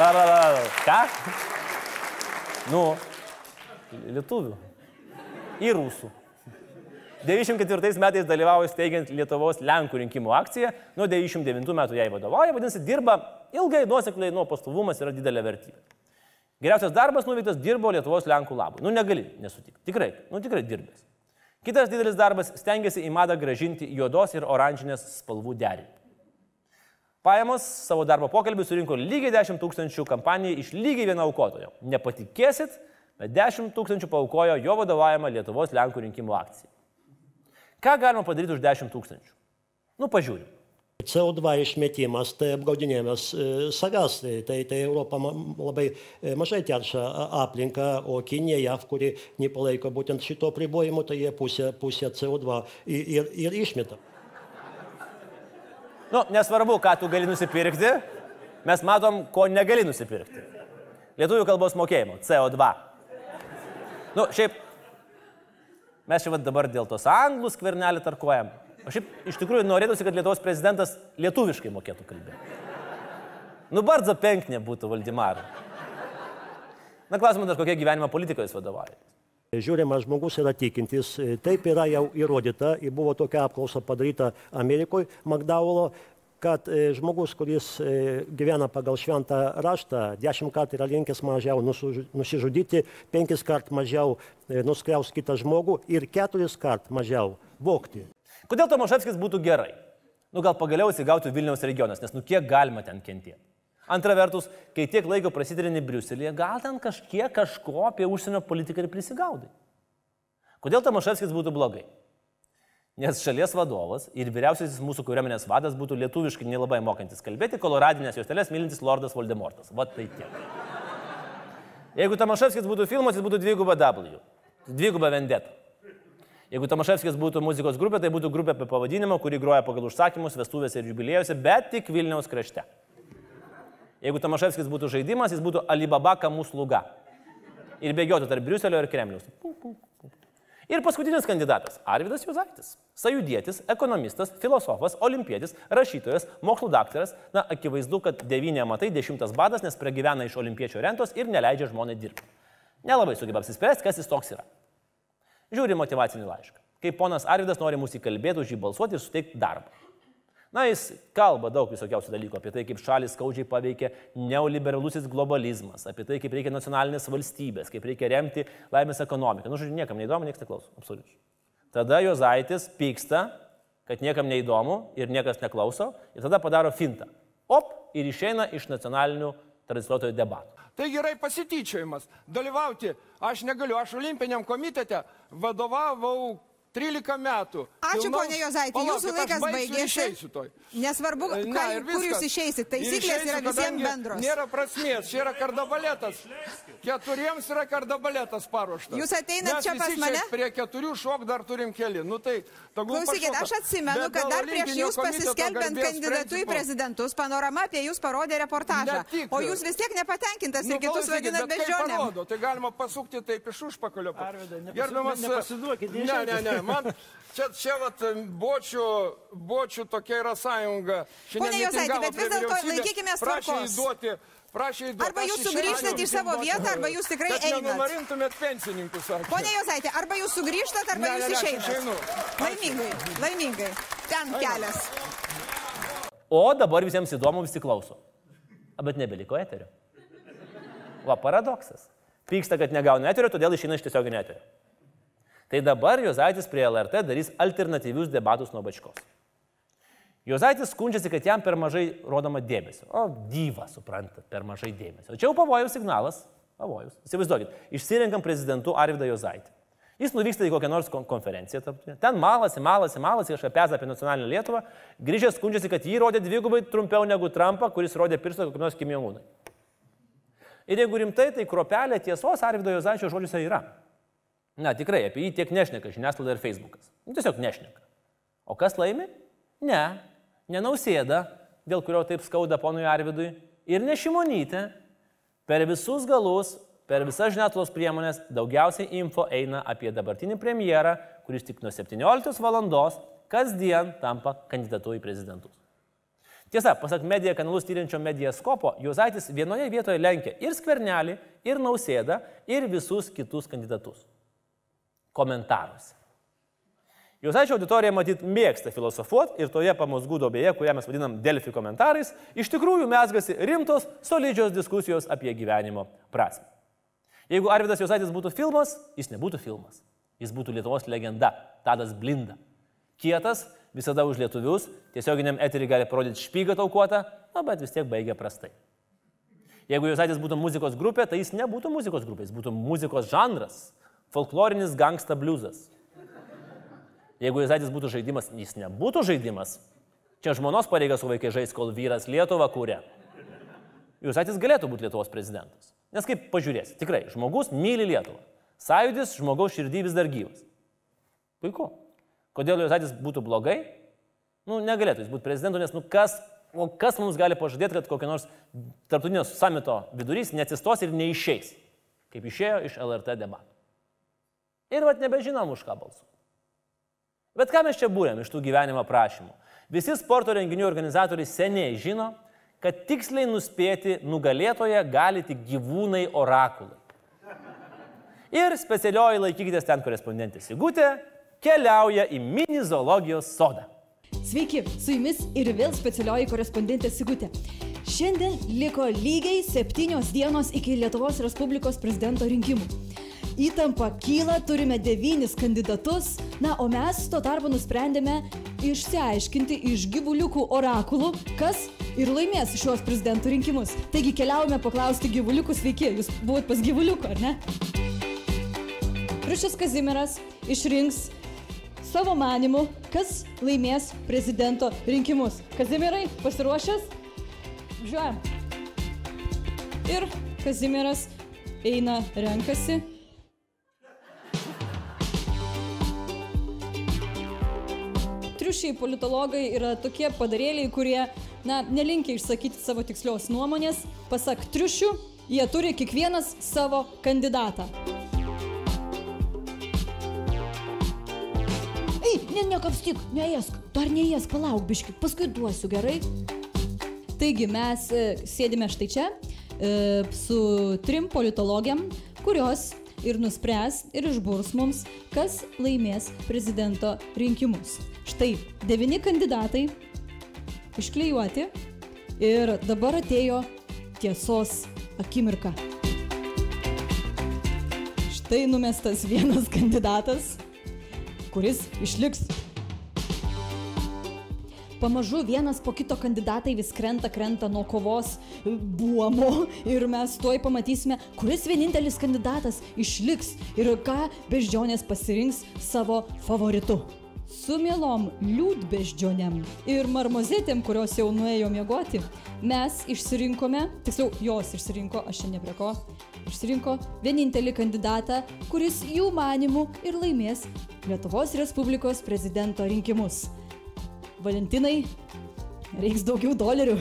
Ką? Nu, lietuvių. Ir rusų. 94 metais dalyvauja steigiant Lietuvos Lenkų rinkimų akciją, nuo 99 metų jai vadovauja, vadinasi, dirba ilgai, nuosekliai, nuo pastovumas yra didelė vertybė. Geriausias darbas nuveiktas dirbo Lietuvos Lenkų labui. Nu negali nesutikti. Tikrai, nu tikrai dirbęs. Kitas didelis darbas - stengiasi į madą gražinti juodos ir oranžinės spalvų derinį. Pajamos savo darbo pokalbį surinko lygiai 10 tūkstančių kampanijai iš lygiai vieno aukotojo. Nepatikėsit, bet 10 tūkstančių paukojo jo vadovaujama Lietuvos Lenkų rinkimų akcija. Ką galima padaryti už 10 tūkstančių? Nu, pažiūrim. CO2 išmetimas, tai apgaudinėjimas e, savęs, tai, tai, tai Europa labai e, mažai teršia aplinką, o Kinija, JAV, kuri nepalaiko būtent šito pribojimo, tai jie pusę, pusę CO2 ir, ir, išmeta. Nu, nesvarbu, ką tu gali nusipirkti, mes matom, ko negali nusipirkti. Lietuvių kalbos mokėjimo - CO2. Nu, šiaip, mes čia dabar dėl tos anglų skvernelį tarkuojam. O šiaip iš tikrųjų norėtųsi, kad Lietuvos prezidentas lietuviškai mokėtų kalbėti. Nu, bardzo penknė būtų Valdimarui. Na, klausimas dar, kokia gyvenimo politika jūs vadovauja. Žiūrima, žmogus yra tikintis, taip yra jau įrodyta, buvo tokia apklausa padaryta Amerikoje, McDowello, kad e, žmogus, kuris e, gyvena pagal šventą raštą, dešimt kartų yra linkęs mažiau nusižudyti, penkis kart mažiau e, nuskriaus kitą žmogų ir keturis kart mažiau vokti. Kodėl Tomaševskis būtų gerai? Nu, gal pagaliau įsigautų Vilniaus regionas, nes nu kiek galima ten kentėti. Antra vertus, kai tiek laiko prasidėrini Briuselėje, gal ten kažkiek kažko apie užsienio politiką ir prisigaudai. Kodėl Tomaševskis būtų blogai? Nes šalies vadovas ir vyriausiasis mūsų kariuomenės vadas būtų lietuviškai nelabai mokantis kalbėti, koloradinės juostelės mylintis Lordas Voldemortas. Va tai tiek. Jeigu Tamaševskis būtų filmas, jis būtų dviguba W. Dviguba vendeta. Jeigu Tamaševskis būtų muzikos grupė, tai būtų grupė apie pavadinimą, kuri groja pagal užsakymus, vestuvėse ir jubiliejose, bet tik Vilniaus krašte. Jeigu Tamaševskis būtų žaidimas, jis būtų Alibaba kamų sluga. Ir bėgiotų tarp Briuselio ir Kremliaus. Ir paskutinis kandidatas - Arvidas Juzaitis. Sajudėtis, ekonomistas, filosofas, olimpietis, rašytojas, mokslo daktaras. Na, akivaizdu, kad devynė matai, dešimtas badas, nes pragyvena iš olimpiečio rentos ir neleidžia žmonai dirbti. Nelabai sugeba apsispręsti, kas jis toks yra. Žiūri motivacinį laišką. Kaip ponas Arvidas nori mūsų įkalbėti, už jį balsuoti ir suteikti darbą. Na, jis kalba daug visokiausių dalykų apie tai, kaip šalis skaudžiai paveikia neoliberalusis globalizmas, apie tai, kaip reikia nacionalinės valstybės, kaip reikia remti laimės ekonomiką. Nu, žodžiu, niekam neįdomu, niekas neklauso. Absoliučiai. Tada Jozaitis pyksta, kad niekam neįdomu ir niekas neklauso, ir tada padaro fintą. Op, ir išeina iš nacionalinių transliuotojų debatų. Tai gerai pasityčiojimas, dalyvauti. Aš negaliu, aš olimpiniam komitete vadovavau 13 metų. Ačiū, Pilnom- ponė Jozaitė, Palaukit, jūsų laikas ir baigėsi. Nesvarbu, Na, ką, ir kur jūs išeisit. Ir Taisyklės išeisiu, yra visiems bendros. Nėra prasmės, čia yra kardabaletas. Keturiems yra kardabaletas paruoštas. Jūs ateinat Mes čia pas mane? Prie keturių šok dar turim keli. Nu tai, Klausykit, aš atsimenu, Bet kad dar prieš jūs garbės kandidatu į prezidentus, panorama apie jūs parodė reportažą. Tik. O jūs vis tiek nepatenkintas ir Nu, kitus klausykit, vadinat bežionėm. Tai galima pasukti taip iš užpakalio. Gerbiamas, nepasiduokit, Ne, ne, ne. Man čia, čia vat, bočių, bočių tokia yra sąjunga. Šiandien Pone mitingavo bet vis dėlto Prašė tvarkos. įduoti. Prašė įduoti. Arba jūs sugrįžtat į savo vietą, arba jūs tikrai einat. nenumarintumėt pensininkus. sakė. Pone Jozaitė, arba jūs sugrįžtat, arba Ne, jūs išeinat. išeinu. Laimingai, laimingai. Ten kelias. O dabar visiems įdomu, visi klauso. A, bet nebeliko eterio. Va, paradoksas. Pyksta, kad negauna eterio, todėl išeina iš tiesioginio eterio. Tai dabar Jozaitis prie LRT darys alternatyvius debatus nuo bačkos. Jozaitis skundžiasi, kad jam per mažai rodoma dėmesio. O dyva, suprantat, per mažai dėmesio. O čia jau pavojus signalas. Pavojus. Įsivaizduokit, išsirenkam prezidentu Arvidą Jozaitį. Jis nuvyksta į kokią nors kon- konferenciją, ten malasi, malasi, malasi, kažką peza apie nacionalinę Lietuvą, grįžęs skundžiasi, kad jį rodė dvigubai trumpiau negu Trumpą, kuris rodė pirštą kokiam nors Kim Jong-unui. Ir jeigu rimtai, tai kropelė tiesos Arvido Jozaičio žodžiuose yra. Na, tikrai, apie jį tiek nešneka žiniasklaida ir Facebookas. Nu, tiesiog nešneka. O kas laimi? Ne, nenausėda, dėl kurio taip skauda ponui Arvidui, ir ne Šimonytė. Per visus galus, per visas žiniasklaidos priemonės daugiausiai info eina apie dabartinį premjerą, kuris tik nuo 17 val. kasdien tampa kandidatu į prezidentus. Tiesa, pasak medija kanalus tyriančio mediaskopo, Jozaitis vienoje vietoje lenkia ir skvernelį, ir nausėdą, ir visus kitus kandidatus. Komentaruose. Jozaičio auditorija matyt mėgsta filosofuoti ir toje pamosgų dobėje, kurią mes vadinam Delfi komentarais, iš tikrųjų mesgasi rimtos, solidžios diskusijos apie gyvenimo prasme. Jeigu Arvidas Jozaitis būtų filmas, jis nebūtų filmas. Jis būtų Lietuvos legenda, Tadas Blinda. Kietas, visada už lietuvius, tiesioginiam eterį gali parodyti špygą taukuotą, na, bet vis tiek baigia prastai. Jeigu Jozaitis būtų muzikos grupė, tai jis nebūtų muzikos grupė, jis būtų muzikos žanras, folklorinis gangsta bliuzas. Jeigu Jozaitis būtų žaidimas, jis nebūtų žaidimas. Čia žmonos pareiga su vaikai žais, kol vyras Lietuvą kūrė. Jozaitis galėtų būti Lietuvos prezidentas. Nes kaip pažiūrės, tikrai, žmogus myli Lietuvą. Sąjūdis žmogaus širdį vis dar gyvas. Puiku. Kodėl Jozaitis būtų blogai? Nu, negalėtų jis būti prezidentu, nes, nu, kas, o kas mums gali pažadėti, kad kokio nors tarptautinio samito vidurys neatsistos ir neišeis, kaip išėjo iš LRT debatų. Ir vad nebežinom už ką balsuoti. Bet ką mes čia būrėm iš tų gyvenimo prašymų? Visi sporto renginių organizatoriai seniai žino, kad tiksliai nuspėti nugalėtoje gali tik gyvūnai orakulai. Ir specialioji laikykitės ten korespondentė Sigutė keliauja į mini zoologijos sodą. Sveiki, su jumis ir vėl specialioji korespondentė Sigutė. Šiandien liko lygiai septynios dienos iki Lietuvos Respublikos prezidento rinkimų. Įtampa kyla, turime devynis kandidatus, na, o mes tuo tarpu nusprendėme išsiaiškinti iš gyvuliukų orakulų, kas ir laimės šios prezidentų rinkimus. Taigi keliaujame paklausti gyvuliukų, sveiki, jūs buvot pas gyvuliukų, ar ne? Rušis Kazimiras išrinks savo manimu, kas laimės prezidento rinkimus. Kazimirai, pasiruošęs? Žiūrėjom. Ir Kazimiras eina, renkasi. Triušiai politologai yra tokie padarėliai, kurie, na, nelinkia išsakyti savo tikslios nuomonės. Pasak triušių, jie turi kiekvienas savo kandidatą. Ei, ne, nekapstyk, neėsk, dar neėsk, palauk biški, paskui duosiu gerai. Taigi mes e, sėdime štai čia e, su trim politologiam, kurios ir nuspręs ir išburs mums, kas laimės prezidento rinkimus. Štai devyni kandidatai išklijuoti ir dabar atėjo tiesos akimirka. Štai numestas vienas kandidatas, kuris išliks pamažu vienas po kito kandidatai vis krenta, krenta nuo kovos buomo ir mes tuoj pamatysime, kuris vienintelis kandidatas išliks ir ką beždžionės pasirinks savo favoritu. Su mielom liūdbeždžionėm ir marmozetėm, kurios jau nuėjo miegoti, mes išsirinkome, tiksliau jos išsirinko, aš čia ne prie ko, išsirinko vienintelį kandidatą, kuris jų manimų ir laimės Lietuvos Respublikos prezidento rinkimus. Valentinai, reiks daugiau dolerių.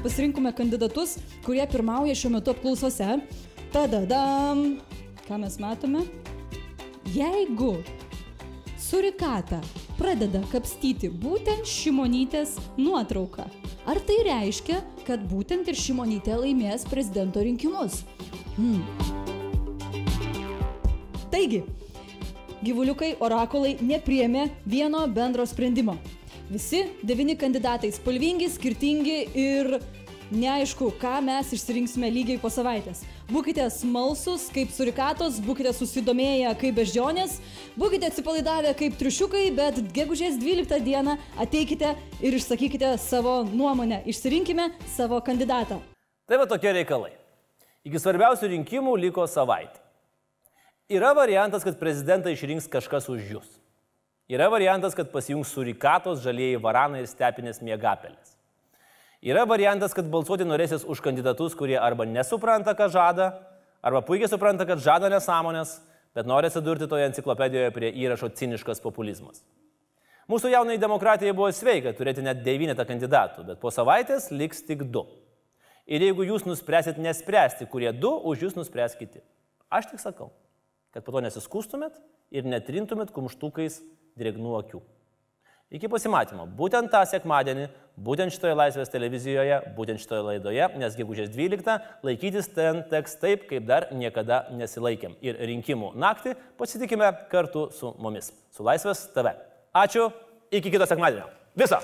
Pasirinkome kandidatus, kurie pirmauja šiuo metu apklausose. Tadadam. Ką mes matome? Jeigu surikata pradeda kapstyti būtent Šimonytės nuotrauką, ar tai reiškia, kad būtent ir Šimonytė laimės prezidento rinkimus? Hmm. Taigi, gyvuliukai orakulai nepriemė vieno bendro sprendimo. Visi devyni kandidatai spalvingi, skirtingi ir neaišku, ką mes išsirinksime lygiai po savaitės. Būkite smalsus kaip surikatos, būkite susidomėję kaip beždžionės, būkite atsipalaidavę kaip triušiukai, bet gegužės 12 dieną ateikite ir išsakykite savo nuomonę, išsirinkime savo kandidatą. Tai va tokie reikalai. Iki svarbiausių rinkimų liko savaitė. Yra variantas, kad prezidentą išrinks kažkas už jūs. Yra variantas, kad pasijungs surikatos, žalieji varanai ir stepinės miegapelės. Yra variantas, kad balsuoti norėsis už kandidatus, kurie arba nesupranta, ką žada, arba puikiai supranta, kad žada nesąmonės, bet nori atsidurti toje enciklopedijoje prie įrašo ciniškas populizmas. Mūsų jaunai demokratijai buvo sveika turėti net devynetą kandidatų, bet po savaitės liks tik du. Ir jeigu jūs nuspręsit nespręsti, kurie du, už jūs nuspręs kiti. Aš tik sakau, kad po to nesiskustumėt ir netrintumėt kumštukais drėgnų akių. Iki pasimatymo. Būtent tą sekmadienį, būtent šitoje Laisvės televizijoje, būtent šitoje laidoje, nes gegužės 12 laikytis ten teks taip, kaip dar niekada nesilaikėm. Ir rinkimų naktį pasitikime kartu su mumis, su Laisvės TV. Ačiū, iki kito sekmadienio. Viso.